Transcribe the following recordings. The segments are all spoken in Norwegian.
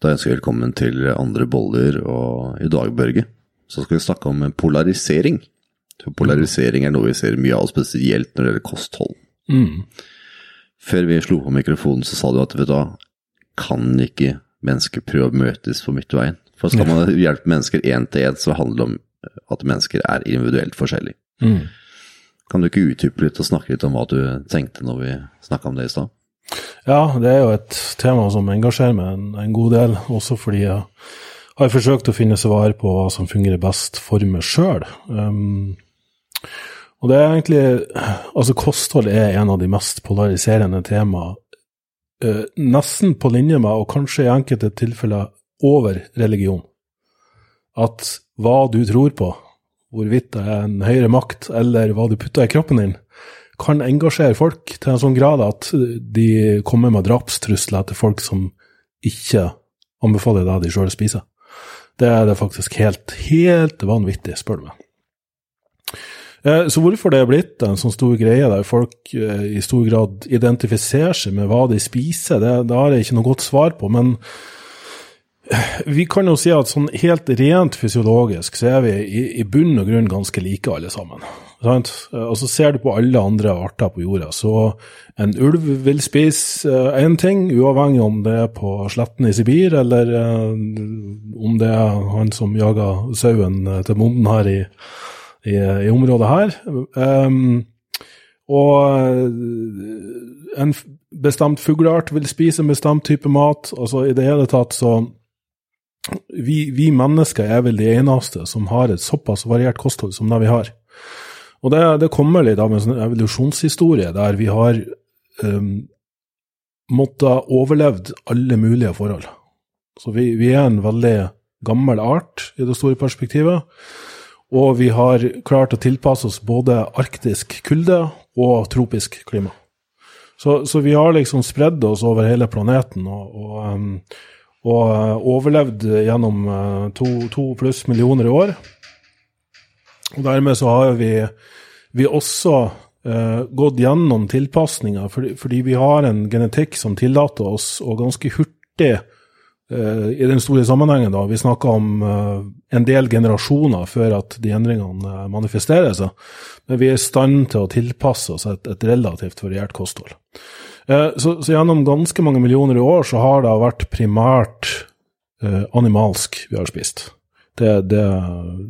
Da ønsker jeg velkommen til Andre boller og i dag, Børge, så skal vi snakke om polarisering. Polarisering er noe vi ser mye av, spesielt når det gjelder kosthold. Mm. Før vi slo på mikrofonen, så sa du at vet du hva, kan ikke mennesker prøve å møtes på midtveien? For skal man hjelpe mennesker én til én, så handler det om at mennesker er individuelt forskjellige. Mm. Kan du ikke utdype litt og snakke litt om hva du tenkte når vi snakka om det i stad? Ja, det er jo et tema som engasjerer meg en, en god del, også fordi jeg har forsøkt å finne svar på hva som fungerer best for meg sjøl. Um, og det er egentlig Altså, kosthold er en av de mest polariserende temaene, Uh, nesten på linje med, og kanskje i enkelte tilfeller over religion. At hva du tror på, hvorvidt det er en høyere makt, eller hva du putter i kroppen din, kan engasjere folk til en sånn grad at de kommer med drapstrusler til folk som ikke anbefaler det de sjøl spiser. Det er det faktisk helt, helt vanvittig, spør du meg. Så hvorfor det er blitt en sånn stor greie der folk i stor grad identifiserer seg med hva de spiser, det, det har jeg ikke noe godt svar på. Men vi kan jo si at sånn helt rent fysiologisk så er vi i, i bunn og grunn ganske like alle sammen. Sant? Og så ser du på alle andre arter på jorda, så en ulv vil spise én uh, ting, uavhengig om det er på sletten i Sibir, eller uh, om det er han som jager sauen uh, til bonden her i, i, i, området her. Um, og en bestemt fugleart vil spise en bestemt type mat. Altså i det hele tatt så vi, vi, mennesker er vel de eneste som har et såpass variert kosthold som det vi har. Og det, det kommer litt av en sånn evolusjonshistorie der vi har um, måttet overlevd alle mulige forhold. Så vi, vi, er en veldig gammel art i det store perspektivet. Og vi har klart å tilpasse oss både arktisk kulde og tropisk klima. Så, så vi har liksom spredd oss over hele planeten og, og, um, og uh, overlevd gjennom uh, to, to pluss millioner i år. Og dermed så har vi, vi også uh, gått gjennom tilpasninger, fordi, fordi, vi har en genetikk som tillater oss å ganske hurtig eh, i den store sammenhengen, da, vi snakker om eh, en del generasjoner før at de endringene manifesterer seg, men vi er i stand til å tilpasse oss et, et relativt variert kosthold. Så, så, gjennom ganske mange millioner i år så har det vært primært animalsk vi har spist. Det, det,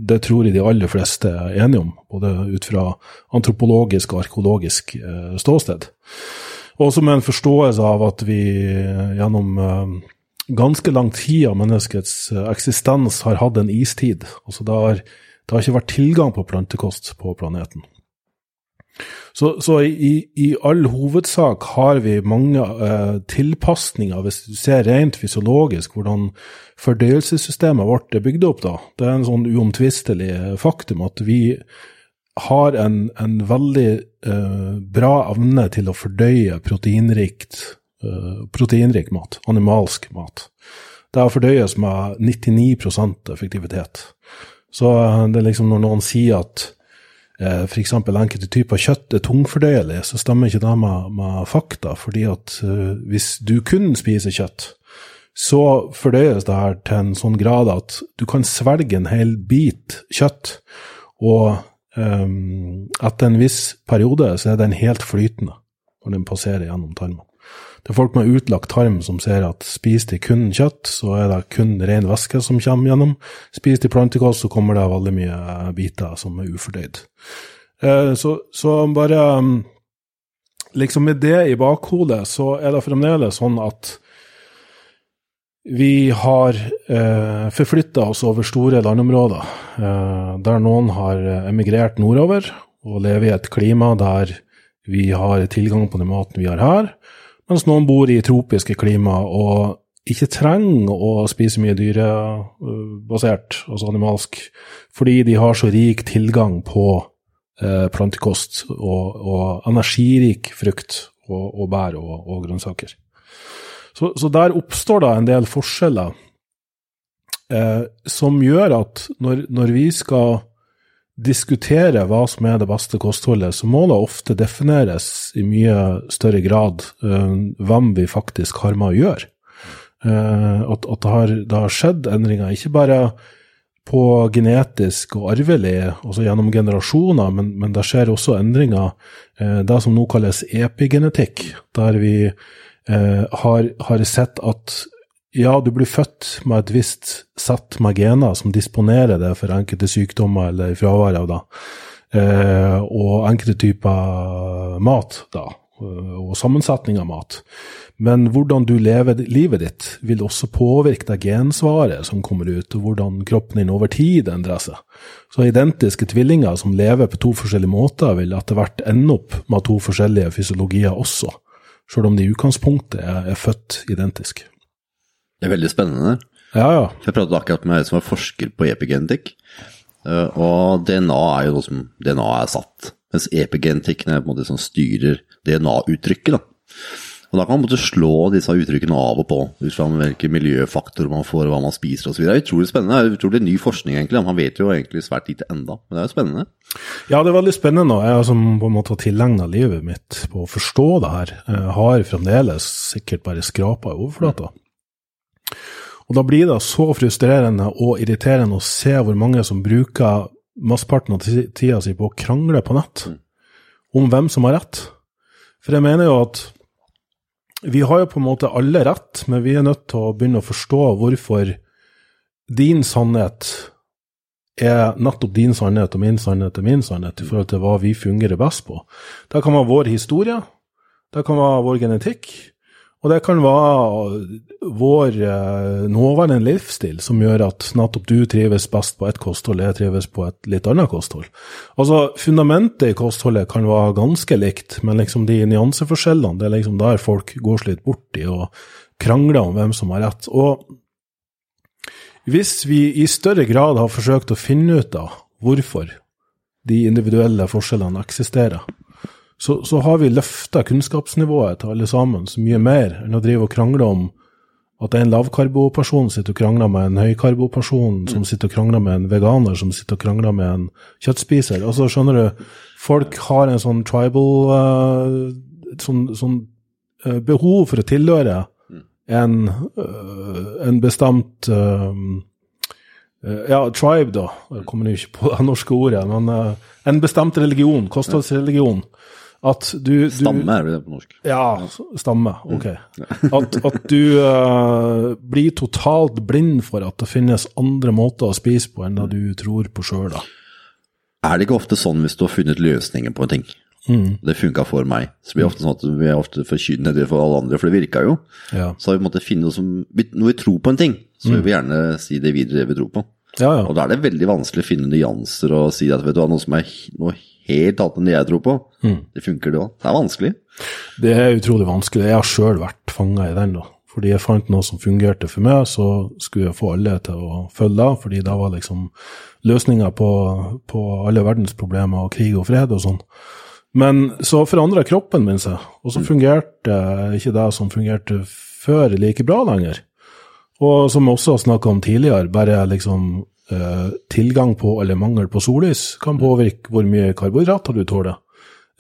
det, tror jeg de aller fleste er enige om, både ut fra antropologisk og arkeologisk eh, ståsted. Også med en forståelse av at vi gjennom eh, ganske lang tid av menneskets eh, eksistens har hatt en istid. Altså det har, det har ikke vært tilgang på plantekost på planeten. Så, så i, i, all hovedsak har vi mange eh, tilpasninger, hvis du ser rent fysiologisk hvordan fordøyelsessystemet vårt er bygd opp. da. Det er en sånn uomtvistelig faktum at vi har en, en veldig eh, bra evne til å fordøye proteinrikt, eh, proteinrik mat, animalsk mat. Det fordøyes med 99% effektivitet. Så eh, det er liksom når noen sier at eh, f.eks. enkelte typer kjøtt er tungfordøyelig, så stemmer ikke det med, med fakta. fordi at uh, hvis du kun spiser kjøtt, så fordøyes det her til en sånn grad at du kan svelge en hel bit kjøtt, og um, etter en viss periode så er den helt flytende når den passerer gjennom tarmen. Det er folk med utlagt tarm som ser at spiser de kun kjøtt, så er det kun ren væske som kommer gjennom. Spiser de plantekost, så kommer det veldig mye eh, biter som er ufordøyd. Eh, så, så bare mm, liksom med det i bakhodet, så er det fremdeles sånn at vi har eh, forflytta oss over store landområder, eh, der noen har emigrert nordover og lever i et klima der vi har tilgang på den maten vi har her, mens noen bor i tropiske klima og ikke trenger å spise mye dyrebasert, altså animalsk, fordi de har så rik tilgang på eh, plantekost og, og, energirik frukt og, og bær og, og grønnsaker. Så, så, der oppstår da en del forskjeller eh, som gjør at når, når vi skal diskutere hva som er det beste kostholdet, så må det ofte defineres i mye større grad uh, hvem vi faktisk har med å gjøre. Uh, at, at det, har, det har skjedd endringer, ikke bare på genetisk og arvelig, altså gjennom generasjoner, men, men det skjer også endringer, uh, det som nå kalles epigenetikk, der vi har, har, sett at ja, du blir født med et visst sett med gener som disponerer deg for enkelte sykdommer eller fravær av det, eh, og enkelte typer mat, da, og sammensetning av mat. Men hvordan du lever livet ditt, vil også påvirke det gensvaret som kommer ut, og hvordan kroppen din over tid endrer seg. Så identiske tvillinger som lever på to forskjellige måter, vil etter hvert ende opp med to forskjellige fysiologier også, selv om de i utgangspunktet er, er født identisk. Det er veldig spennende. Ja, ja. For jeg pratet akkurat med en som er forsker på epigenetikk, eh, og DNA er jo noe som DNA er satt, mens epigenetikken er på en måte som styrer DNA-uttrykket. da. Og Da kan man måtte slå disse uttrykkene av og på, ut fra hvilke miljøfaktorer man får, hva man spiser osv. Det er utrolig spennende. Det er utrolig ny forskning, egentlig. Man vet jo egentlig svært lite enda, men det er jo spennende. Ja, det er veldig spennende. Jeg som på en måte har tilegna livet mitt på å forstå det her, jeg har fremdeles sikkert bare skrapa i overflata. Og da blir det så frustrerende og irriterende å se hvor mange som bruker mesteparten av tida si på å krangle på nett om hvem som har rett. For jeg mener jo at vi har jo på en måte alle rett, men vi er nødt til å begynne å forstå hvorfor din sannhet er nettopp din sannhet, og min sannhet er min sannhet, i forhold til hva vi fungerer best på. Det kan være vår historie, det kan være vår genetikk, og det kan være vår eh, nåværende livsstil som gjør at nettopp du trives best på ett kosthold, jeg trives på et litt annet kosthold. Altså, Fundamentet i kostholdet kan være ganske likt, men liksom de nyanseforskjellene det er liksom der folk går slitt bort i og krangler om hvem som har rett. Og hvis vi i større grad har forsøkt å finne ut av hvorfor de individuelle forskjellene eksisterer, så, så har vi løfta kunnskapsnivået til alle sammen så mye mer enn å drive og krangle om at en lavkarboperson sitter og krangler med en høykarboperson, som sitter og krangler med en veganer, som sitter og krangler med en kjøttspiser. Altså, skjønner du, folk har en sånn tribal uh, sånn, sånn uh, behov for å tilhøre en, uh, en bestemt ja, tribe, da. Jeg kommer jo ikke på det norske ordet, men en bestemt religion, kostholdsreligion. At du, du Stamme er det på norsk. Ja, stamme. Ok. At, at du uh, blir totalt blind for at det finnes andre måter å spise på enn det du tror på sjøl, da. Er det ikke ofte sånn hvis du har funnet løsninger på en ting? Mm. Det funka for meg. Så blir det ofte sånn at vi er ofte forkynner det for alle andre, for det virka jo. Ja. Så har vi måttet finne noe som Når vi tror på en ting, så vil vi gjerne si det videre det vi tror på. Ja, ja. Og da er det veldig vanskelig å finne nyanser og si at vet du hva, noe som er noe helt annet enn det jeg tror på. Mm. Det funker, det òg. Det er vanskelig. Det er utrolig vanskelig. Jeg har sjøl vært fanga i den, da. Fordi jeg fant noe som fungerte for meg, så skulle jeg få alle til å følge det. Fordi det var liksom løsninga på, på alle verdens problemer og krig og fred og sånn. Men så forandra kroppen min seg, og så fungerte ikke det som fungerte før, like bra lenger. Og som vi også har snakka om tidligere, bare liksom eh, tilgang på eller mangel på sollys kan påvirke hvor mye karbohydrater du tåler.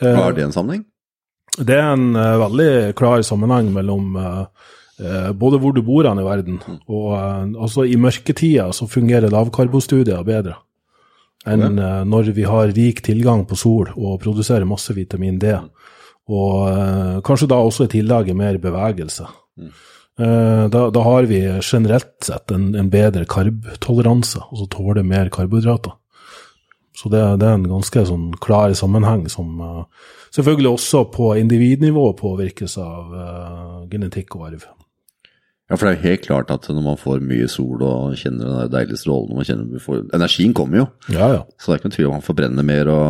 Eh, Har det en sammenheng? det er en eh, veldig klar sammenheng mellom både hvor du bor i verden, og eh, altså i mørketida så fungerer lavkarbostudier bedre enn eh, når vi har rik tilgang på sol og produserer masse vitamin D. Og eh, kanskje da også i tillegg mer bevegelse. Eh, da, da har vi generelt sett en, en bedre karbtoleranse, altså tåler mer karbohydrater. Så det, det er en ganske sånn klar sammenheng som uh, selvfølgelig også på individnivå påvirkes av uh, genetikk og arv. Ja, for det er jo helt klart at når man får mye sol og kjenner den deilige strålen man kjenner vi får, Energien kommer jo, Ja, ja. så det er ikke noe tvil om man forbrenner mer og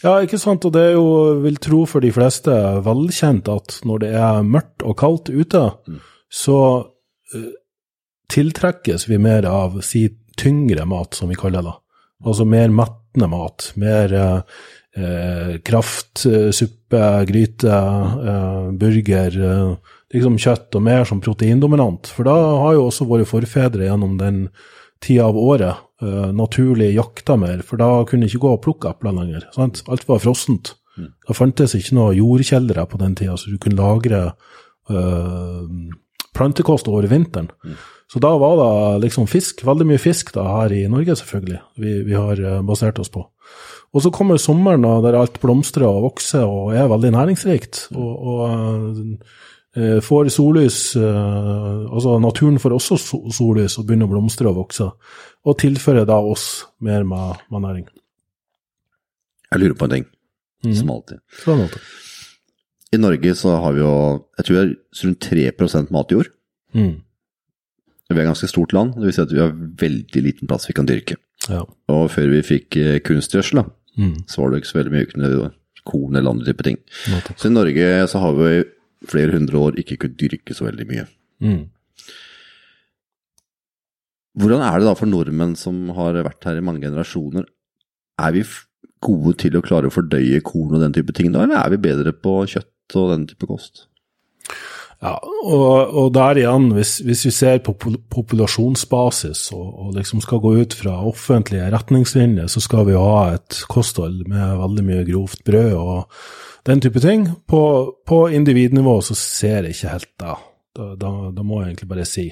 Ja, ikke sant, og det er jo, vil tro for de fleste, velkjent at når det er mørkt og kaldt ute, så uh, tiltrekkes vi mer av si tyngre mat, som vi kaller det. Altså mer mettende mat, mer uh, uh, kraft, suppe, gryte, burger, liksom kjøtt, og mer som proteindominant. For da har jo også våre forfedre gjennom den tida av året uh, naturlig jakta mer, for da kunne de ikke gå og plukke epler lenger. Sant? Alt var frossent. Da fantes ikke noe jordkjeldere på den tida, så du kunne lagre uh, plantekost over vinteren. Så da var det liksom fisk, veldig mye fisk da her i Norge, selvfølgelig, vi, vi har eh, basert oss på. Og så kommer sommeren der alt blomstrer og vokser og er veldig næringsrikt. Og, og får sollys eh, Altså naturen får også sollys og begynner å blomstre og vokse. Og tilfører da oss mer med, med næring. Jeg lurer på en ting, Mhm. som alltid. Er det. I Norge så har vi jo, jeg tror vi har rundt 3 matjord. Mm. Vi er et ganske stort land, det vil si at vi har veldig liten plass vi kan dyrke. Ja. Og før vi fikk eh, kunstgjødsel, Mm. så var det ikke så veldig mye korn eller andre typer ting. Nettopp. Så i Norge så har vi flere hundre år ikke kunne dyrke så veldig mye. Mm. Hvordan er det da for nordmenn som har vært her i mange generasjoner? Er vi gode til å klare å fordøye korn og den type ting da, eller er vi bedre på kjøtt og den type kost? Ja, og, og der igjen, hvis, hvis vi ser på populasjonsbasis og, og liksom skal gå ut fra offentlige retningslinjer, så skal vi ha et kosthold med veldig mye grovt brød og den type ting. På, på individnivå så ser jeg ikke helt det. Da, da, da må jeg egentlig bare si.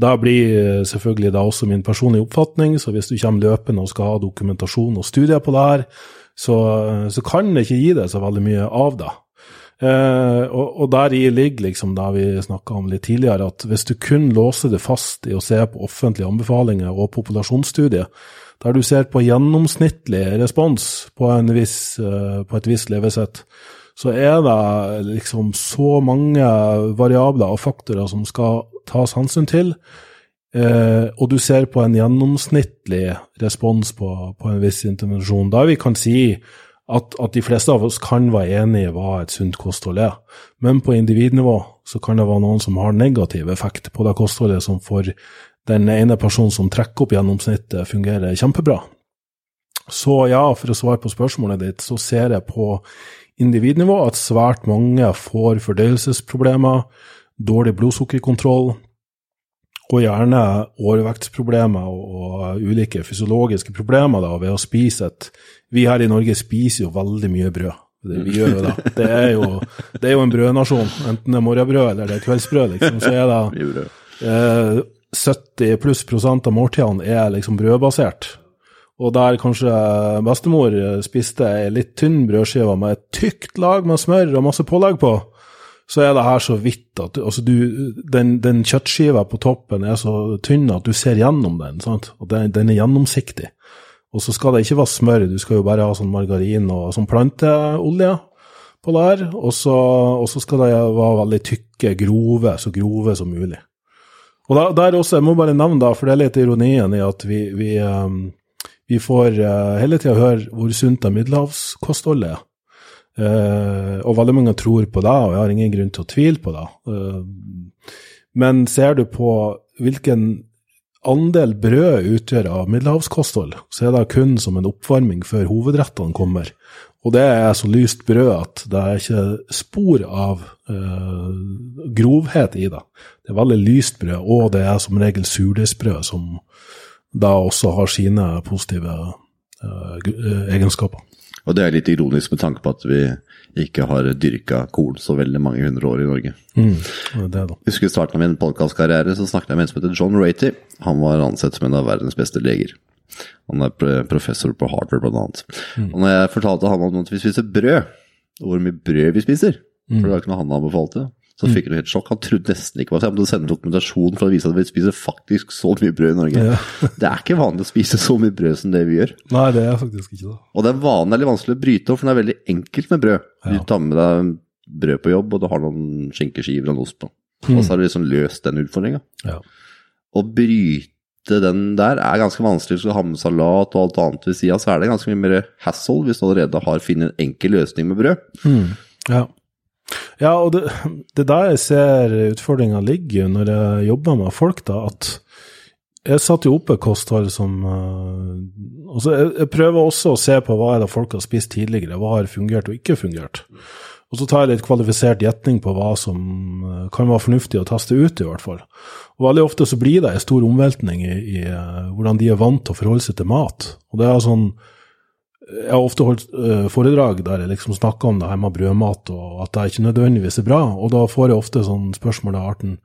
Da blir eh, selvfølgelig da også min personlige oppfatning, så hvis du kommer løpende og skal ha dokumentasjon og studier på det her, så, så kan det ikke gi deg så veldig mye av det. Eh, og, og der i ligger liksom det vi snakka om litt tidligere, at hvis du kun låser det fast i å se på offentlige anbefalinger og populasjonsstudier, der du ser på gjennomsnittlig respons på, viss, eh, på et visst levesett, så er det liksom så mange variabler og faktorer som skal tas hensyn til. Eh, og du ser på en gjennomsnittlig respons på, på en viss intervensjon, der vi kan si at, at de fleste av oss kan være enig i hva et sunt kosthold er. Men på individnivå så kan det være noen som har negativ effekt på det kostholdet, som for den ene personen som trekker opp gjennomsnittet, fungerer kjempebra. Så ja, for å svare på spørsmålet ditt, så ser jeg på individnivå at svært mange får fordøyelsesproblemer, dårlig blodsukkerkontroll, og gjerne overvektsproblemer og, ulike fysiologiske problemer da, ved å spise et Vi her i Norge spiser jo veldig mye brød. Det, vi gjør jo det. Det er jo, det er jo en brødnasjon. Enten det er morgenbrød eller det er kveldsbrød, liksom, så er det eh, 70 pluss prosent av måltidene er liksom brødbasert. Og der kanskje bestemor spiste ei litt tynn brødskive med et tykt lag med smør og masse pålegg på, så er det her så vidt at altså du, den, den kjøttskiva på toppen er så tynn at du ser gjennom den. sant? Og den, den er gjennomsiktig. Og så skal det ikke være smør, du skal jo bare ha sånn margarin og sånn planteolje på. Og så, og så skal det være veldig tykke, grove, så grove som mulig. Og der også, jeg må bare nevne da, for det er litt ironien i at vi, vi, um, vi får uh, hele tida høre hvor sunt det middelhavskostholdet er. Uh, og veldig mange tror på det, og jeg har ingen grunn til å tvile på det. Uh, men ser du på hvilken andel brød utgjør av middelhavskosthold, så er det kun som en oppvarming før hovedrettene kommer. Og det er så lyst brød at det er ikke spor av eh, grovhet i det. Det er veldig lyst brød, og det er som regel surdeigsbrød, som da også har sine positive eh, eh, egenskaper. Og det er litt ironisk med tanke på at vi ikke har dyrka korn så veldig mange hundre år i Norge. Mm, det det, husker i starten av min podkastkarriere så snakket jeg med en som heter John Ratey. Han var ansett som en av verdens beste leger. Han er professor på Harvard, blant annet. Og når jeg fortalte han om at vi spiser brød, og hvor mye brød vi spiser, for det var ikke noe han anbefalte, så fikk han helt sjokk. Han trodde nesten ikke på seg. Han måtte sende dokumentasjon for å vise at vi spiser faktisk så mye brød i Norge. Ja. det er ikke vanlig å spise så mye brød som det vi gjør. Nei, det er faktisk ikke det. Og den vanen er litt vanskelig å bryte opp, for den er veldig enkelt med brød. Du tar med deg brød på jobb, og du har noen skinkeskiver og en ost på. Og så har du liksom løst den utfordringa. Ja. Å bryte den der er ganske vanskelig. Hvis du har med salat og alt annet ved sida, så er det ganske mye mer hassle hvis du allerede har funnet en enkel løsning med brød. Ja. Ja, og det, det der jeg ser utfordringa ligger når jeg jobber med folk, da, at jeg satte jo opp et kosthold som uh, altså jeg, jeg prøver også å se på hva er det folk har spist tidligere, hva har fungert og ikke fungert. Og så tar jeg litt kvalifisert gjetning på hva som eh, kan være fornuftig å teste ut, i hvert fall. Og veldig ofte så blir det en stor omveltning i, i eh, hvordan de er vant til å forholde seg til mat. Og det er sånn jeg har ofte holdt eh, foredrag der jeg liksom snakker om det her med brødmat, og at det ikke nødvendigvis er bra. Og da får jeg ofte sånn spørsmål av arten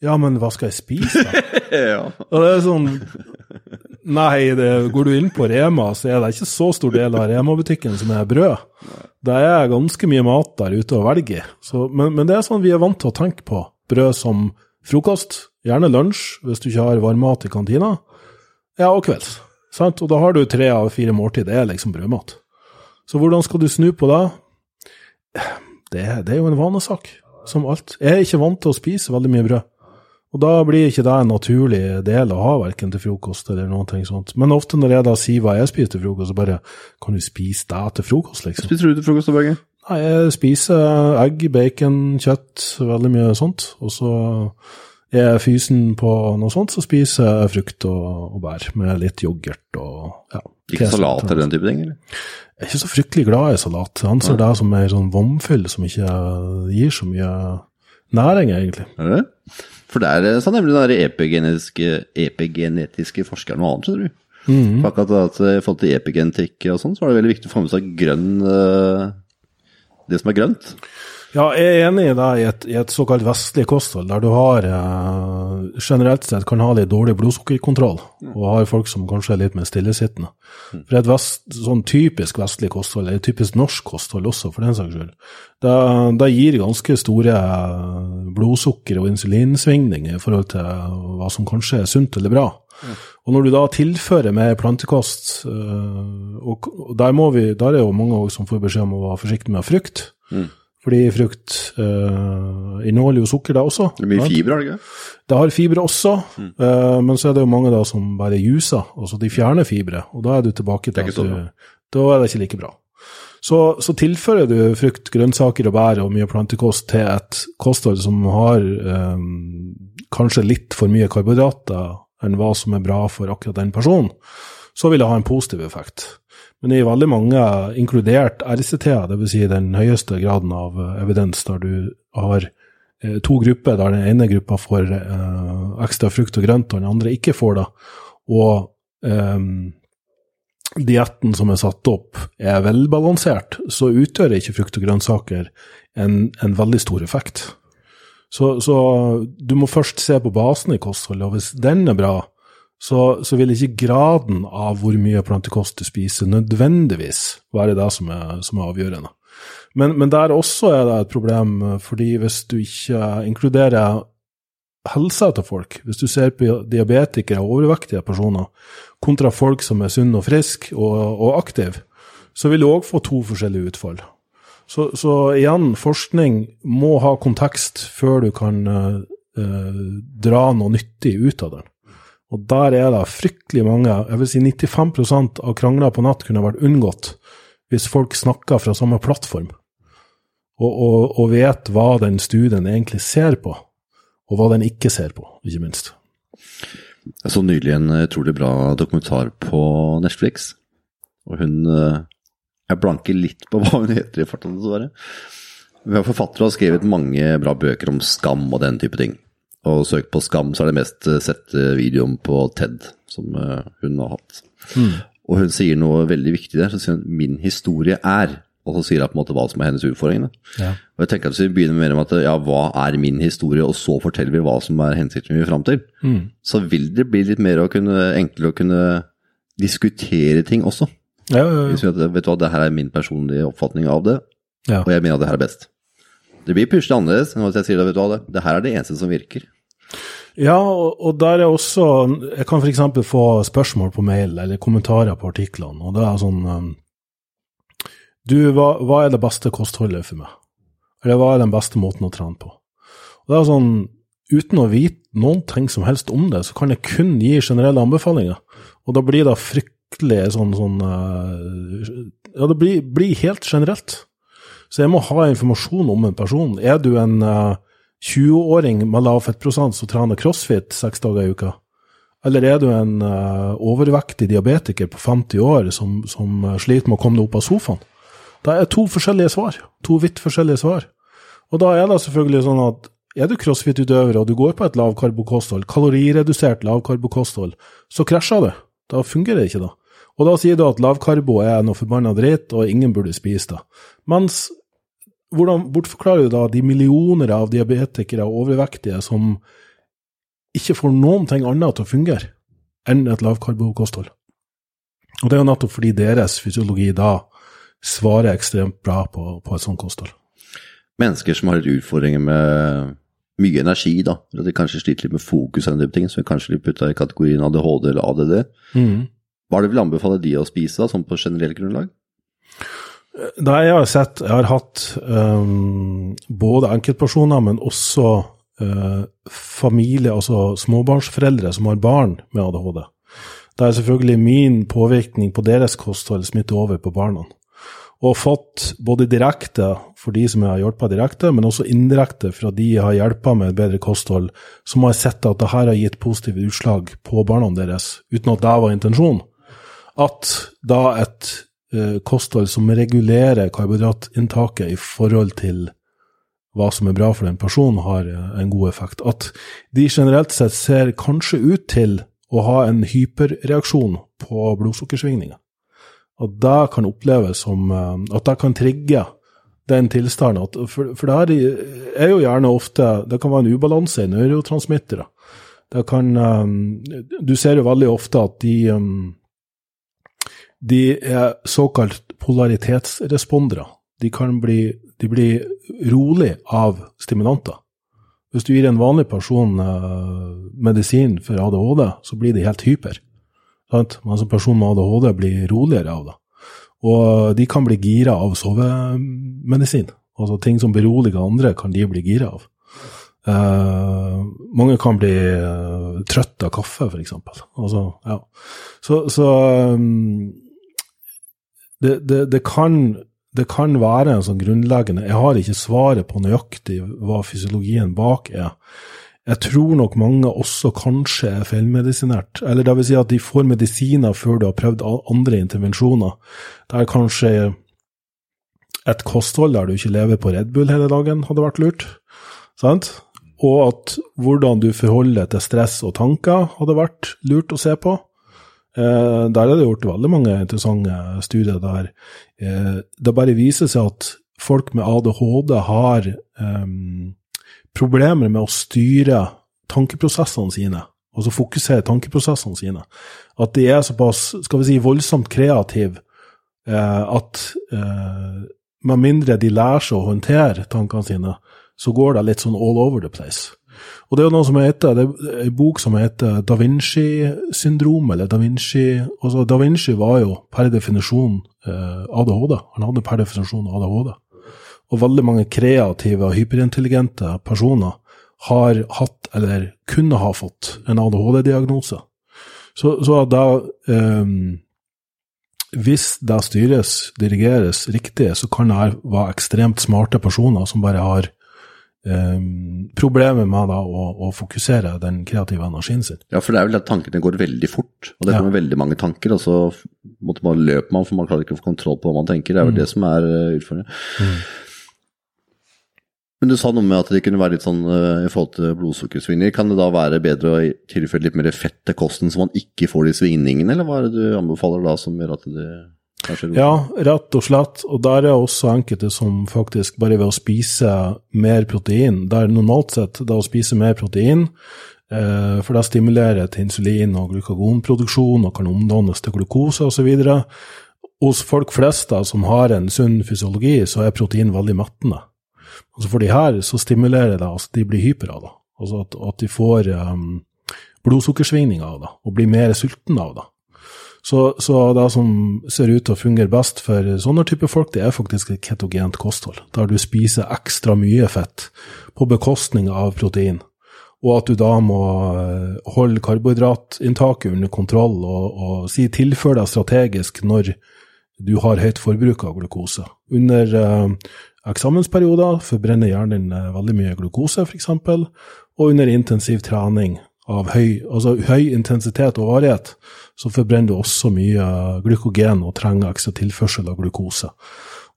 Ja, men hva skal jeg spise, da? ja. Og det er sånn Nei, det, går du inn på Rema, så er det ikke så stor del av Rema-butikken som er brød. Det er ganske mye mat der ute å velge i. Men, men, det er sånn vi er vant til å tenke på. Brød som frokost, gjerne lunsj hvis du ikke har varmmat i kantina. Ja, og kvelds. Sant? Og da har du tre av fire måltid. Det er liksom brødmat. Så hvordan skal du snu på det? Det, det er jo en vanesak, som alt. Jeg er ikke vant til å spise veldig mye brød. Og da blir ikke det en naturlig del å ha, verken til frokost eller noe sånt. Men ofte når jeg da sier hva jeg spiser til frokost, så bare Kan du spise det til frokost, liksom? Spiser du til frokost, Børge? Nei, jeg spiser egg, bacon, kjøtt, veldig mye sånt. Og så er fysen på noe sånt, så spiser jeg frukt og, og bær med litt yoghurt og ja. Ikke salat eller den type ting, eller? Jeg er ikke så fryktelig glad i salat. Jeg anser ja. det som mer sånn vomfyll som ikke gir så mye næring, egentlig. Er det? For der sa nemlig den epigenetiske, epigenetiske forskeren noe annet, skjønner du. Mm. For akkurat at I forhold til epigenetikk og sånn, så var det veldig viktig å få med seg grønn eh, Det som er grønt. Ja, jeg er enig i deg i et, i et såkalt vestlig kosthold, der du har eh, generelt sett kan ha litt dårlig blodsukkerkontroll, og har folk som kanskje er litt mer stillesittende. For et vest, sånn typisk vestlig kosthold, eller typisk norsk kosthold også, for den saks skyld, det, det gir ganske store eh, blodsukker- og insulinsvingninger i forhold til hva som kanskje er sunt eller bra. Og når du da tilfører mer plantekost, eh, og der, må vi, der er jo mange som får beskjed om å være forsiktig med frukt, mm. Fordi frukt uh, inneholder jo sukker, da også. Det er mye fiber, har det ikke? Det har fibre også, mm. uh, men så er det jo mange da som bare juser. Altså de fjerner fibre, og da er du tilbake til at du, da er det ikke like bra. Så, så, tilfører du frukt, grønnsaker og bær og mye plantekost til et kosthold som har um, kanskje litt for mye karbohydrater enn hva som er bra for akkurat den personen, så vil det ha en positiv effekt. Men i veldig mange, inkludert RCT-er, dvs. Si den høyeste graden av eh, evidens, der du har eh, to grupper, der den ene gruppa får eh, ekstra frukt og grønt, og den andre ikke får det, og eh, dietten som er satt opp, er velbalansert, så utgjør ikke frukt og grønnsaker en, en veldig stor effekt. Så, så, du må først se på basen i kostholdet, og hvis den er bra, så, så, vil ikke graden av hvor mye plantekost du spiser, nødvendigvis være det som er, som er avgjørende. Men, men, der også er det et problem, fordi hvis du ikke inkluderer helsa til folk, hvis du ser på diabetikere og overvektige personer kontra folk som er sunne og friske og, og aktive, så vil du òg få to forskjellige utfall. Så, så, igjen, forskning må ha kontekst før du kan eh, dra noe nyttig ut av den. Og der er det fryktelig mange, jeg vil si 95% av krangler på natt kunne vært unngått hvis folk snakka fra samme plattform, og, og, og, vet hva den studien egentlig ser på, og hva den ikke ser på, ikke minst. Jeg så nylig en utrolig bra dokumentar på Netflix, og hun eh, Jeg blanker litt på hva hun heter i farta, dessverre. Hun er forfatter og har skrevet mange bra bøker om skam og den type ting og søk på Skam, så er det mest eh, sett videoen på TED som eh, hun har hatt. Mm. Og hun sier noe veldig viktig der. Så sier hun 'min historie er', og så sier hun på en måte hva som er hennes utfordring. Ja. Og jeg tenker at Hvis vi begynner mer med at ja, hva er min historie, og så forteller vi hva som er hensikten vi vil fram til, mm. så vil det bli litt mer å kunne, enklere å kunne diskutere ting også. Ja, ja, vi at, vet du hva, det her er min personlige oppfatning av det, og jeg mener at det her er best. Det blir pushet annerledes enn hvis jeg sier vet du hva, det, det her er det eneste som virker. Ja, og, og der er også Jeg kan f.eks. få spørsmål på mail eller kommentarer på artiklene, og det er sånn um, Du, hva, hva, er det beste kostholdet for meg? Eller hva er den beste måten å trene på? Og det er sånn, Uten å vite noen ting som helst om det, så kan jeg kun gi generelle anbefalinger. Og da blir det fryktelig sånn, sånn uh, Ja, det blir, blir helt generelt. Så jeg må ha informasjon om en person. Er du en uh, eh, 20-åring med lav fettprosent som trener crossfit seks dager i uka? Eller er du en uh, overvektig diabetiker på 50 år som, som uh, sliter med å komme deg opp av sofaen? Det er to forskjellige svar. To vidt forskjellige svar. Og da er det selvfølgelig sånn at er du crossfit-utøver og du går på et lavkarbokosthold, kaloriredusert lavkarbokosthold, så krasjer det. Da fungerer det ikke, da. Og da sier du at lavkarbo er noe forbanna dritt, og ingen burde spise det. Mens hvordan bortforklarer du da de millioner av diabetikere og overvektige som ikke får noen ting annet til å fungere enn et lavkarbokosthold. Og det er jo nettopp fordi deres fysiologi da svarer ekstremt bra på, på et sånt kosthold. Mennesker som har utfordringer med mye energi, da, eller de kanskje sliter litt med fokus og den ting, som vi kanskje vil putte i kategorien ADHD eller ADD, hva er det du vil anbefale de å spise, da, sånn på generelt grunnlag? Det jeg har sett, jeg har hatt um, både enkeltpersoner, men også uh, familie, altså småbarnsforeldre som har barn med ADHD. Da er selvfølgelig min påvirkning på deres kosthold smittet over på barna. Og fått både direkte for de som jeg har hjulpet direkte, men også indirekte fra de jeg har hjulpet med et bedre kosthold, som har sett at det her har gitt positive utslag på barna deres, uten at det var intensjonen. At da et kosthold som regulerer karbohydratinntaket i forhold til hva som er bra for den personen, har eh, en god effekt. At de generelt sett ser kanskje ut til å ha en hyperreaksjon på blodsukkersvingninger. At det kan oppleves som eh, At det kan trigge den tilstanden. At, for, for det er jo gjerne ofte Det kan være en ubalanse i neurotransmittere. Det kan Du ser jo veldig ofte at de de er såkalt polaritetsrespondere. De bli, de blir rolig av stimulanter. Hvis du gir en vanlig person uh, medisin for ADHD, så blir de helt hyper. Mens en person med ADHD blir roligere av det. Og de kan bli gira av sovemedisin. Altså ting som beroliger andre, kan de bli gira av. Uh, mange kan bli uh, trøtt av kaffe, f.eks. Altså, ja. Så, så um, det, det, det, kan, det, kan, være en sånn grunnleggende Jeg har ikke svaret på nøyaktig hva fysiologien bak er. Jeg tror nok mange også kanskje er feilmedisinert. Eller det vil si at de får medisiner før du har prøvd andre intervensjoner. Det er kanskje et kosthold der du ikke lever på Red Bull hele dagen, hadde vært lurt. Sant? Og at hvordan du forholder deg til stress og tanker, hadde vært lurt å se på. Eh, der er det gjort veldig mange interessante studier der eh, det bare viser seg at folk med ADHD har um, problemer med å styre tankeprosessene sine, altså fokusere tankeprosessene sine. At de er såpass, skal vi si, voldsomt kreative at med mindre de lærer seg å håndtere tankene sine, så går det litt sånn all over the place. Og det er jo noe som heter, det er en bok som heter Da Vinci-syndrom, eller Da Vinci altså Da Vinci var jo per definisjon eh, ADHD. Han hadde per definisjon ADHD. Og veldig mange kreative og hyperintelligente personer har hatt, eller kunne ha fått, en ADHD-diagnose. Så, så da eh, Hvis det styres, dirigeres riktig, så kan det være ekstremt smarte personer som bare har Um, problemet med da, å, å, fokusere den kreative energien sin. Ja, for det er vel at tankene går veldig fort, og det kommer ja. veldig mange tanker, og så måtte man løpe man, for man klarer ikke å få kontroll på hva man tenker. Det er vel mm. det som er uh, utfordringen. Mm. Men du sa noe med at det kunne være litt sånn uh, i forhold til blodsukkersvingninger. Kan det da være bedre å tilføre litt mer fett til kosten, så man ikke får de svingningene, eller hva er det du anbefaler da som gjør at det ja, rett og slett. Og der er også enkelte som faktisk bare ved å spise mer protein Der normalt sett det å spise mer protein, eh, for det stimulerer til insulin og glukagonproduksjon og kan omdannes til glukose osv. Hos folk flest da, som har en sunn fysiologi, så er protein veldig mettende. Altså for de her så stimulerer det, altså de blir hyper av det. Altså at, at de får um, blodsukkersvingninger av det, og blir mer sultne av det. Så, så, det som ser ut til å fungere best for sånne type folk, det er faktisk et ketogent kosthold, der du spiser ekstra mye fett på bekostning av protein, og at du da må eh, holde karbohydratinntaket under kontroll og, og si tilfør deg strategisk når du har høyt forbruk av glukose. Under eh, eksamensperioder forbrenner hjernen eh, veldig mye glukose, f.eks., og under intensiv trening av høy, altså høy intensitet og varighet, så forbrenner du også mye glykogen og trenger ekstra tilførsel av glukose.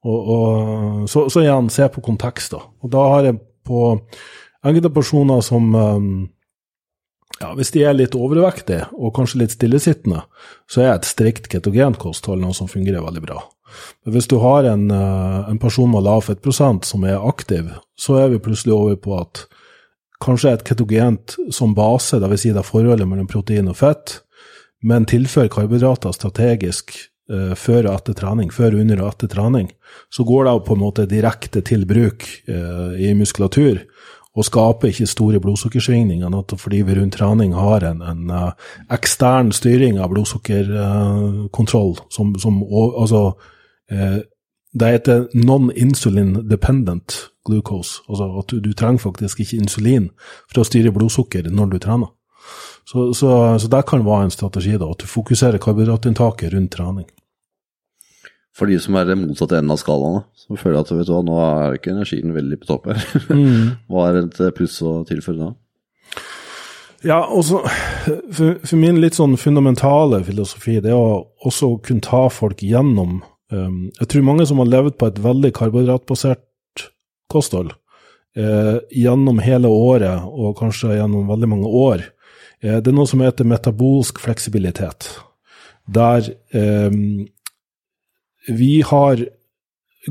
Og, og, så, så, igjen, se på kontekst. da. Og da har jeg på enkelte personer som um, ja, Hvis de er litt overvektige og kanskje litt stillesittende, så er et strikt ketogenkosthold noe som fungerer veldig bra. Men hvis du har en, uh, en person med lav fettprosent som er aktiv, så er vi plutselig over på at kanskje et ketogent som base, dvs. Si det er forholdet mellom protein og fett, men tilfører karbohydrater strategisk eh, før og etter trening, før, under og etter trening, så går det på en måte direkte til bruk eh, i muskulatur og skaper ikke store blodsukkersvingninger, fordi vi rundt trening har en, en uh, ekstern styring av blodsukkerkontroll som, som altså, det heter non-insulin dependent glucose. Altså at du, du, trenger faktisk ikke insulin for å styre blodsukker når du trener. Så, så, så det kan være en strategi, da, at du fokuserer karbohydratinntaket rundt trening. For de som er det motsatte enden av skalaen, som føler at vet du hva, nå er ikke energien veldig på topp her. Mm. Hva er et pluss å tilføre da? Ja, også, for, for, min litt sånn fundamentale filosofi, det er å også kunne ta folk gjennom Um, jeg tror mange som har levd på et veldig karbohydratbasert kosthold eh, gjennom hele året, og kanskje gjennom veldig mange år, eh, det er noe som heter metabolsk fleksibilitet. Der eh, vi har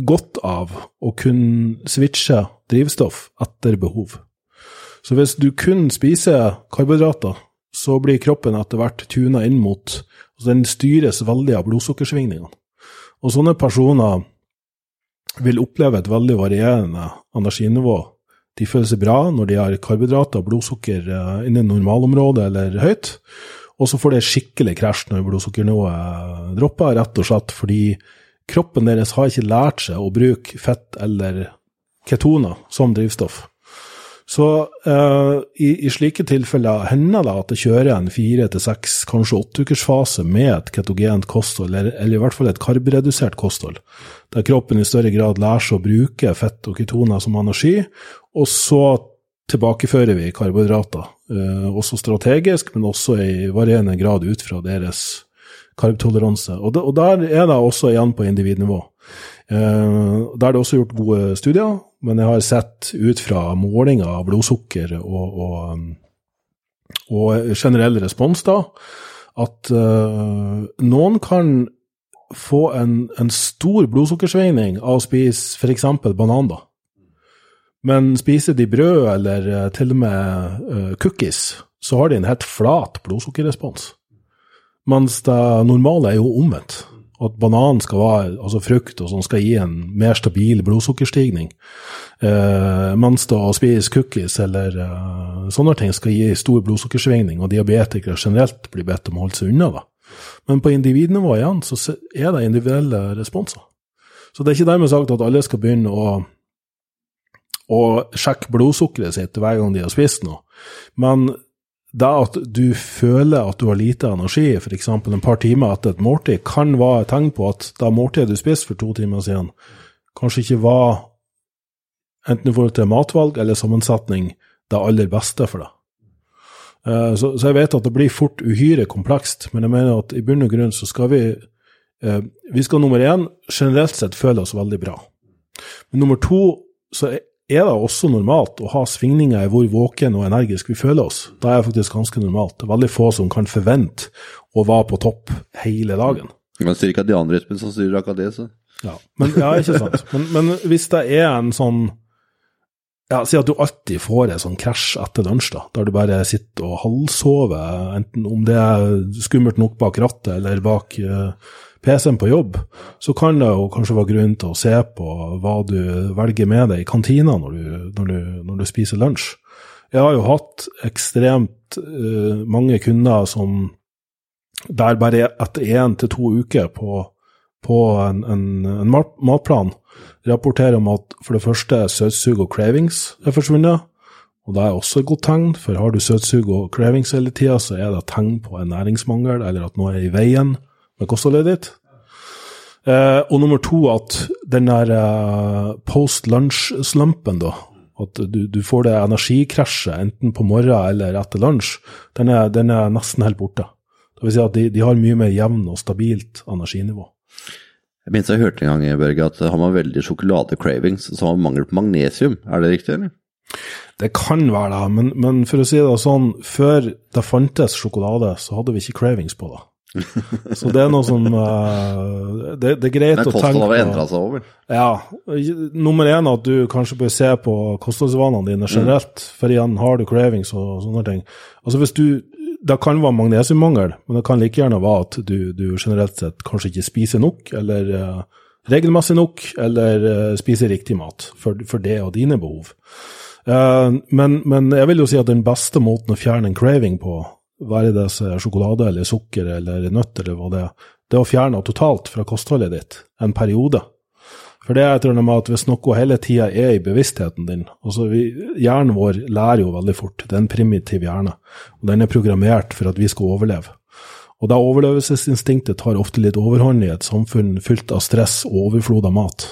godt av å kunne switche drivstoff etter behov. Så hvis du kun spiser karbohydrater, så blir kroppen etter hvert tuna inn mot altså Den styres veldig av blodsukkersvingningene. Og sånne personer vil oppleve et veldig varierende energinivå. De føler seg bra når de har karbohydrater og blodsukker eh, innen normalområdet eller høyt, og så får de skikkelig krasj når blodsukkernivået dropper, rett og slett fordi kroppen deres har ikke lært seg å bruke fett eller ketoner som drivstoff. Så uh, i, i, slike tilfeller hender det at det kjører en fire til seks, kanskje åtteukersfase med et ketogent kosthold, eller, eller, i hvert fall et karbredusert kosthold, der kroppen i større grad lærer seg å bruke fett og ketoner som energi, og så tilbakefører vi karbohydrater, uh, også strategisk, men også i varierende grad ut fra deres karbtoleranse. Og, der er det også igjen på individnivå. Uh, der er det også gjort gode studier men jeg har sett ut fra målinger av blodsukker og, og, um, og generell respons da, at uh, noen kan få en, en stor blodsukkersvingning av å spise f.eks. banan. da. Men spiser de brød eller uh, til og med uh, cookies, så har de en helt flat blodsukkerrespons. Mens det normale er jo omvendt at banan skal være, altså frukt og sånn, skal gi en mer stabil blodsukkerstigning. Eh, mens da å spise cookies eller eh, sånne ting skal gi stor blodsukkersvingning, og diabetikere generelt blir bedt om å holde seg unna. da. Men på individnivå igjen så er det individuelle responser. Så det er ikke dermed sagt at alle skal begynne å, å sjekke blodsukkeret sitt hver gang de har spist noe. Men det at du føler at du har lite energi, f.eks. en par timer etter et måltid, kan være et tegn på at det måltidet du spiste for to timer siden, kanskje ikke var, enten i forhold til matvalg eller sammensetning, det aller beste for deg. Eh, så, så, jeg vet at det blir fort uhyre komplekst, men jeg mener at i bunn og grunn så skal vi eh, Vi skal nummer én generelt sett føle oss veldig bra. Men nummer to så er det også normalt å ha svingninger i hvor våken og energisk vi føler oss. Da er det faktisk ganske normalt. Det er veldig få som kan forvente å være på topp hele dagen. Men sirkadianrytmen som styrer akkurat det, så. Ja, men, ja ikke sant. Men, men, hvis det er en sånn ja, Si at du alltid får en sånn krasj etter lunsj, da, der du bare sitter og halvsover, enten om det er skummelt nok bak rattet eller bak uh, PC-en på jobb, så kan det jo kanskje være grunn til å se på hva du velger med deg i kantina når du, når du, når du spiser lunsj. Jeg har jo hatt ekstremt uh, mange kunder som der bare etter én til to uker på, på en, en, en, matplan rapporterer om at for det første søtsug og cravings er forsvunnet. Og det er også et godt tegn, for har du søtsug og cravings hele tida, så er det tegn på en næringsmangel, eller at noe er i veien med kostholdet. Eh, og nummer to, at den der eh, post lunch-slumpen, da, at du, du, får det energikrasjet enten på morgenen eller etter lunsj, den er, den er, nesten helt borte. Det vil si at de, de har mye mer jevn og stabilt energinivå. Jeg minnes jeg hørte en gang Børge, at har man veldig sjokolade-cravings, så har man mangel på magnesium. Er det riktig, eller? Det kan være det, men, men, for å si det sånn, før det fantes sjokolade, så hadde vi ikke cravings på det. Så det er noe som uh, det, det, er greit å tenke på. kostholdet har endra seg over? Ja. Nummer én at du kanskje bør se på kostholdsvanene dine generelt. Mm. For igjen, har du cravings og sånne ting. Altså hvis du Det kan være magnesiummangel, men det kan like gjerne være at du, du generelt sett kanskje ikke spiser nok, eller uh, regelmessig nok, eller uh, spiser riktig mat for, for det og dine behov. men, men jeg vil jo si at den beste måten å fjerne en craving på, være det sjokolade eller sukker eller nøtt eller hva det er, det er å fjerne totalt fra kostholdet ditt en periode. For det er et eller med at hvis noe hele tida er i bevisstheten din altså vi, Hjernen vår lærer jo veldig fort. Det er en primitiv hjerne. og Den er programmert for at vi skal overleve. Og da overlevelsesinstinktet tar ofte litt overhånd i et samfunn fylt av stress og overflod av mat.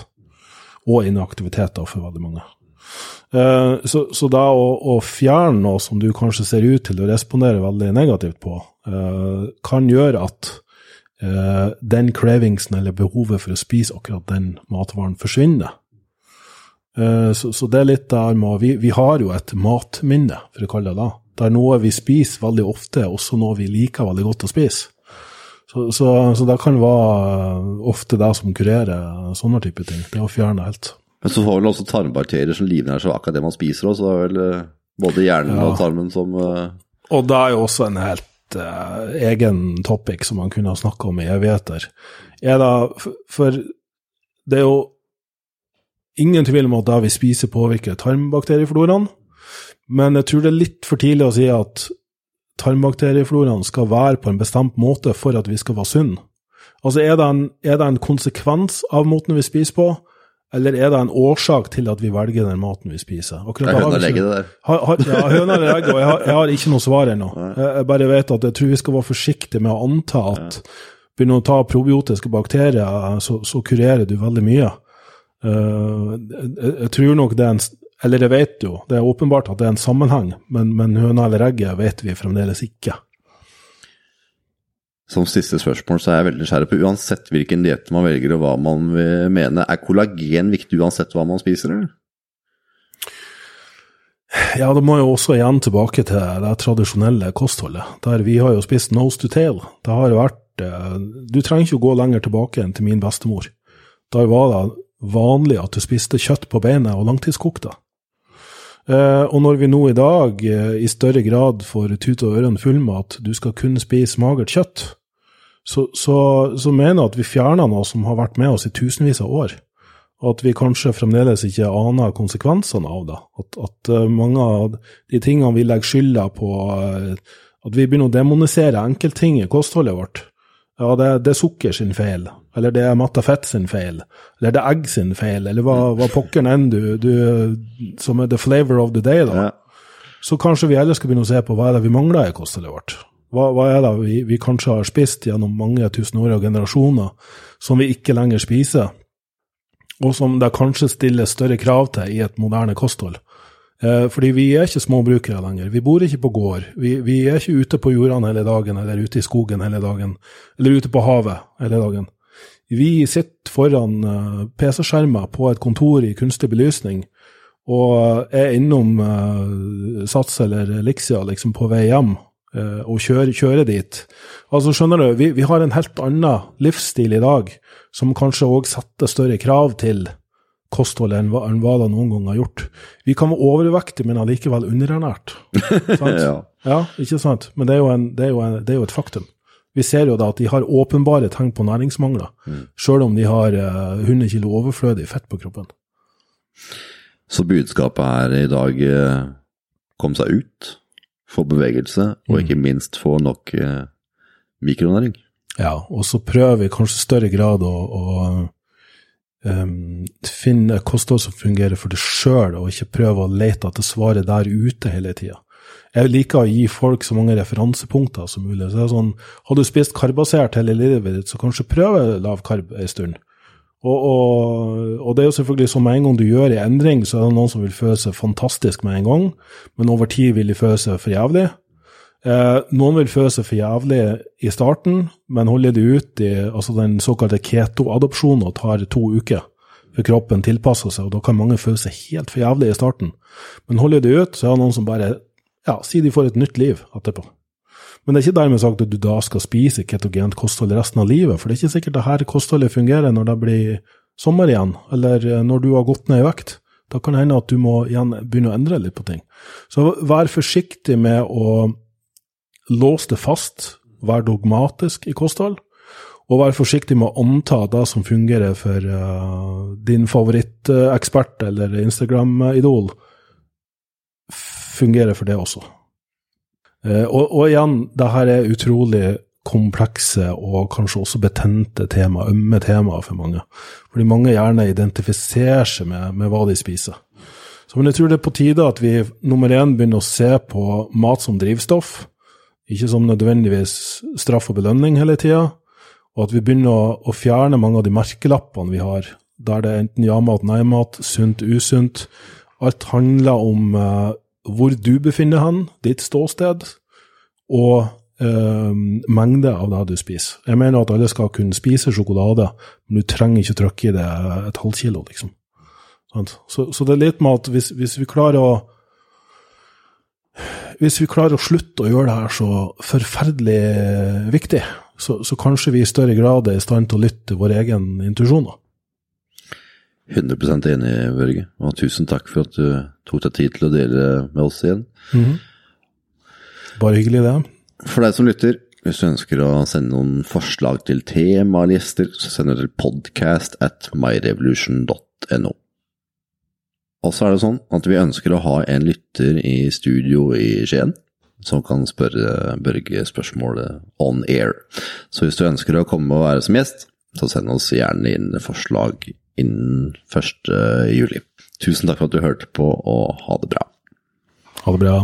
Og inaktiviteter for veldig mange. Eh, så, så da å, å, fjerne noe som du kanskje ser ut til å respondere veldig negativt på, uh, kan gjøre at uh, den cravingsen eller behovet for å spise akkurat den matvaren forsvinner. Så, så, det er litt der med vi, vi har jo et matminne, for å kalle det det. Det er noe vi spiser veldig ofte, også noe vi liker veldig godt å spise. Så, så, så det kan være ofte det som kurerer sånne type ting. Det å fjerne helt. Men så får vel også tarmbakterier som livnærer seg akkurat det man spiser òg, så det er vel eh, både hjernen ja. og tarmen som uh... Og det er jo også en helt uh, egen topic som man kunne ha snakka om i evigheter. Er det, for det er jo ingen tvil om at det vi spiser, påvirker tarmbakteriefloraen. Men jeg tror det er litt for tidlig å si at tarmbakteriefloraen skal være på en bestemt måte for at vi skal være sunne. Altså, er det, en, er det en konsekvens av måten vi spiser på? Eller er det en årsak til at vi velger den maten vi spiser? Akkurat det er høna eller egget, det der. Har, har, ja, høna eller egget, og jeg har, jeg har, ikke noe svar ennå. Jeg bare vet at jeg tror vi skal være forsiktige med å anta at begynner å ta probiotiske bakterier, så, så kurerer du veldig mye. Uh, jeg, jeg, tror nok det er en Eller jeg vet jo, det er åpenbart at det er en sammenheng, men, men høna eller egget vet vi fremdeles ikke som siste spørsmål så er jeg veldig nysgjerrig på, uansett hvilken diett man velger og hva man vil mene, er kollagen viktig uansett hva man spiser, eller? Ja, det må jo også igjen tilbake til det tradisjonelle kostholdet. Der vi har jo spist nose to tail. Det har vært eh, Du trenger ikke å gå lenger tilbake enn til min bestemor. Der var det vanlig at du spiste kjøtt på beinet og langtidskokte. Eh, og når vi nå i dag eh, i større grad får tut og ørene fullmat, du skal kun spise magert kjøtt, så, så, så, mener jeg at vi fjerner noe som har vært med oss i tusenvis av år. Og at vi kanskje fremdeles ikke aner konsekvensene av det. At, at uh, mange av de tingene vi legger skylda på uh, At vi begynner å demonisere enkeltting i kostholdet vårt. Ja, det, det, er sukker sin feil, eller det er matta fett sin feil, eller det er egg sin feil, eller hva, hva pokker enn du, du, Som er the flavor of the day, da. Ja. Så kanskje vi heller skal begynne å se på hva er det vi mangler i kostholdet vårt. Hva, hva, er det vi, vi, kanskje har spist gjennom mange tusen år og generasjoner, som vi ikke lenger spiser, og som det kanskje stilles større krav til i et moderne kosthold? Eh, fordi vi er ikke småbrukere lenger. Vi bor ikke på gård. Vi, vi, er ikke ute på jordene hele dagen, eller ute i skogen hele dagen, eller ute på havet hele dagen. Vi sitter foran uh, PC-skjermer på et kontor i kunstig belysning og er innom uh, Sats eller Elixia liksom på vei hjem Eh, og kjøre, kjøre, dit. Altså, skjønner du, vi, vi, har en helt annen livsstil i dag, som kanskje òg setter større krav til kostholdet enn enn hva det noen gang har gjort. Vi kan være overvektige, men allikevel underernært. ja. ja. ikke sant? Men det er, en, det, er en, det er, jo et faktum. Vi ser jo da at de har åpenbare tegn på næringsmangler, mm. sjøl om de har uh, 100 kg overflødig fett på kroppen. Så budskapet er i dag uh, kom seg ut? Få bevegelse, og mm. ikke minst få nok eh, mikronæring. Ja, og så prøver vi kanskje i større grad å, å um, finne kosthold som fungerer for deg sjøl, og ikke prøve å lete etter svaret der ute hele tida. Jeg liker å gi folk så mange referansepunkter som mulig. Så det er sånn, Har du spist karbasert hele livet ditt, så kanskje prøve lav karb en stund. Og, og, og, det er jo selvfølgelig som med en gang du gjør en endring, så er det noen som vil føle seg fantastisk med en gang, men over tid vil de føle seg for jævlig. Eh, noen vil føle seg for jævlig i starten, men holder de ut i altså den såkalte keto-adopsjonen og tar to uker for kroppen tilpasser seg, og da kan mange føle seg helt for jævlig i starten. Men holder de ut, så er det noen som bare ja, sier de får et nytt liv etterpå. Men det er ikke dermed sagt at du da skal spise ketogent kosthold resten av livet, for det er ikke sikkert det her kostholdet fungerer når det blir sommer igjen, eller eh, når du har gått ned i vekt. Da kan det hende at du må igjen begynne å endre litt på ting. Så vær forsiktig med å låse det fast, vær dogmatisk i kosthold, og vær forsiktig med å anta det som fungerer for uh, din favorittekspert eller Instagram-idol, fungerer for det også. Uh, og, og, igjen, det her er utrolig komplekse og kanskje også betente tema, ømme temaer for mange. Fordi mange gjerne identifiserer seg med, med hva de spiser. Så men jeg tror det er på tide at vi nummer én begynner å se på mat som drivstoff, ikke som nødvendigvis straff og belønning hele tida, og at vi begynner å, å, fjerne mange av de merkelappene vi har, der det er enten ja-mat, nei-mat, sunt, usunt. Alt handler om uh, hvor du befinner han, ditt ståsted, og eh, mengde av det du spiser. Jeg mener at alle skal kunne spise sjokolade, men du trenger ikke trykke i det et halvkilo, liksom. Så, så, det er litt med at hvis, hvis, vi klarer å Hvis vi klarer å slutte å gjøre det her så forferdelig viktig, så, så, kanskje vi i større grad er i stand til å lytte til vår egen intuisjon. 100 enig, Børge. Og tusen takk for at du tok deg tid til å dele med oss igjen. Mm -hmm. Bare hyggelig, det. For deg som lytter, hvis du ønsker å sende noen forslag til temalister, så sender du til podcast at myrevolution.no. Og så er det sånn at vi ønsker å ha en lytter i studio i Skien som kan spørre Børge spørsmålet on air. Så hvis du ønsker å komme og være som gjest, så send oss gjerne inn forslag innen 1. juli. Tusen takk for at du hørte på, og ha det bra. Ha det bra.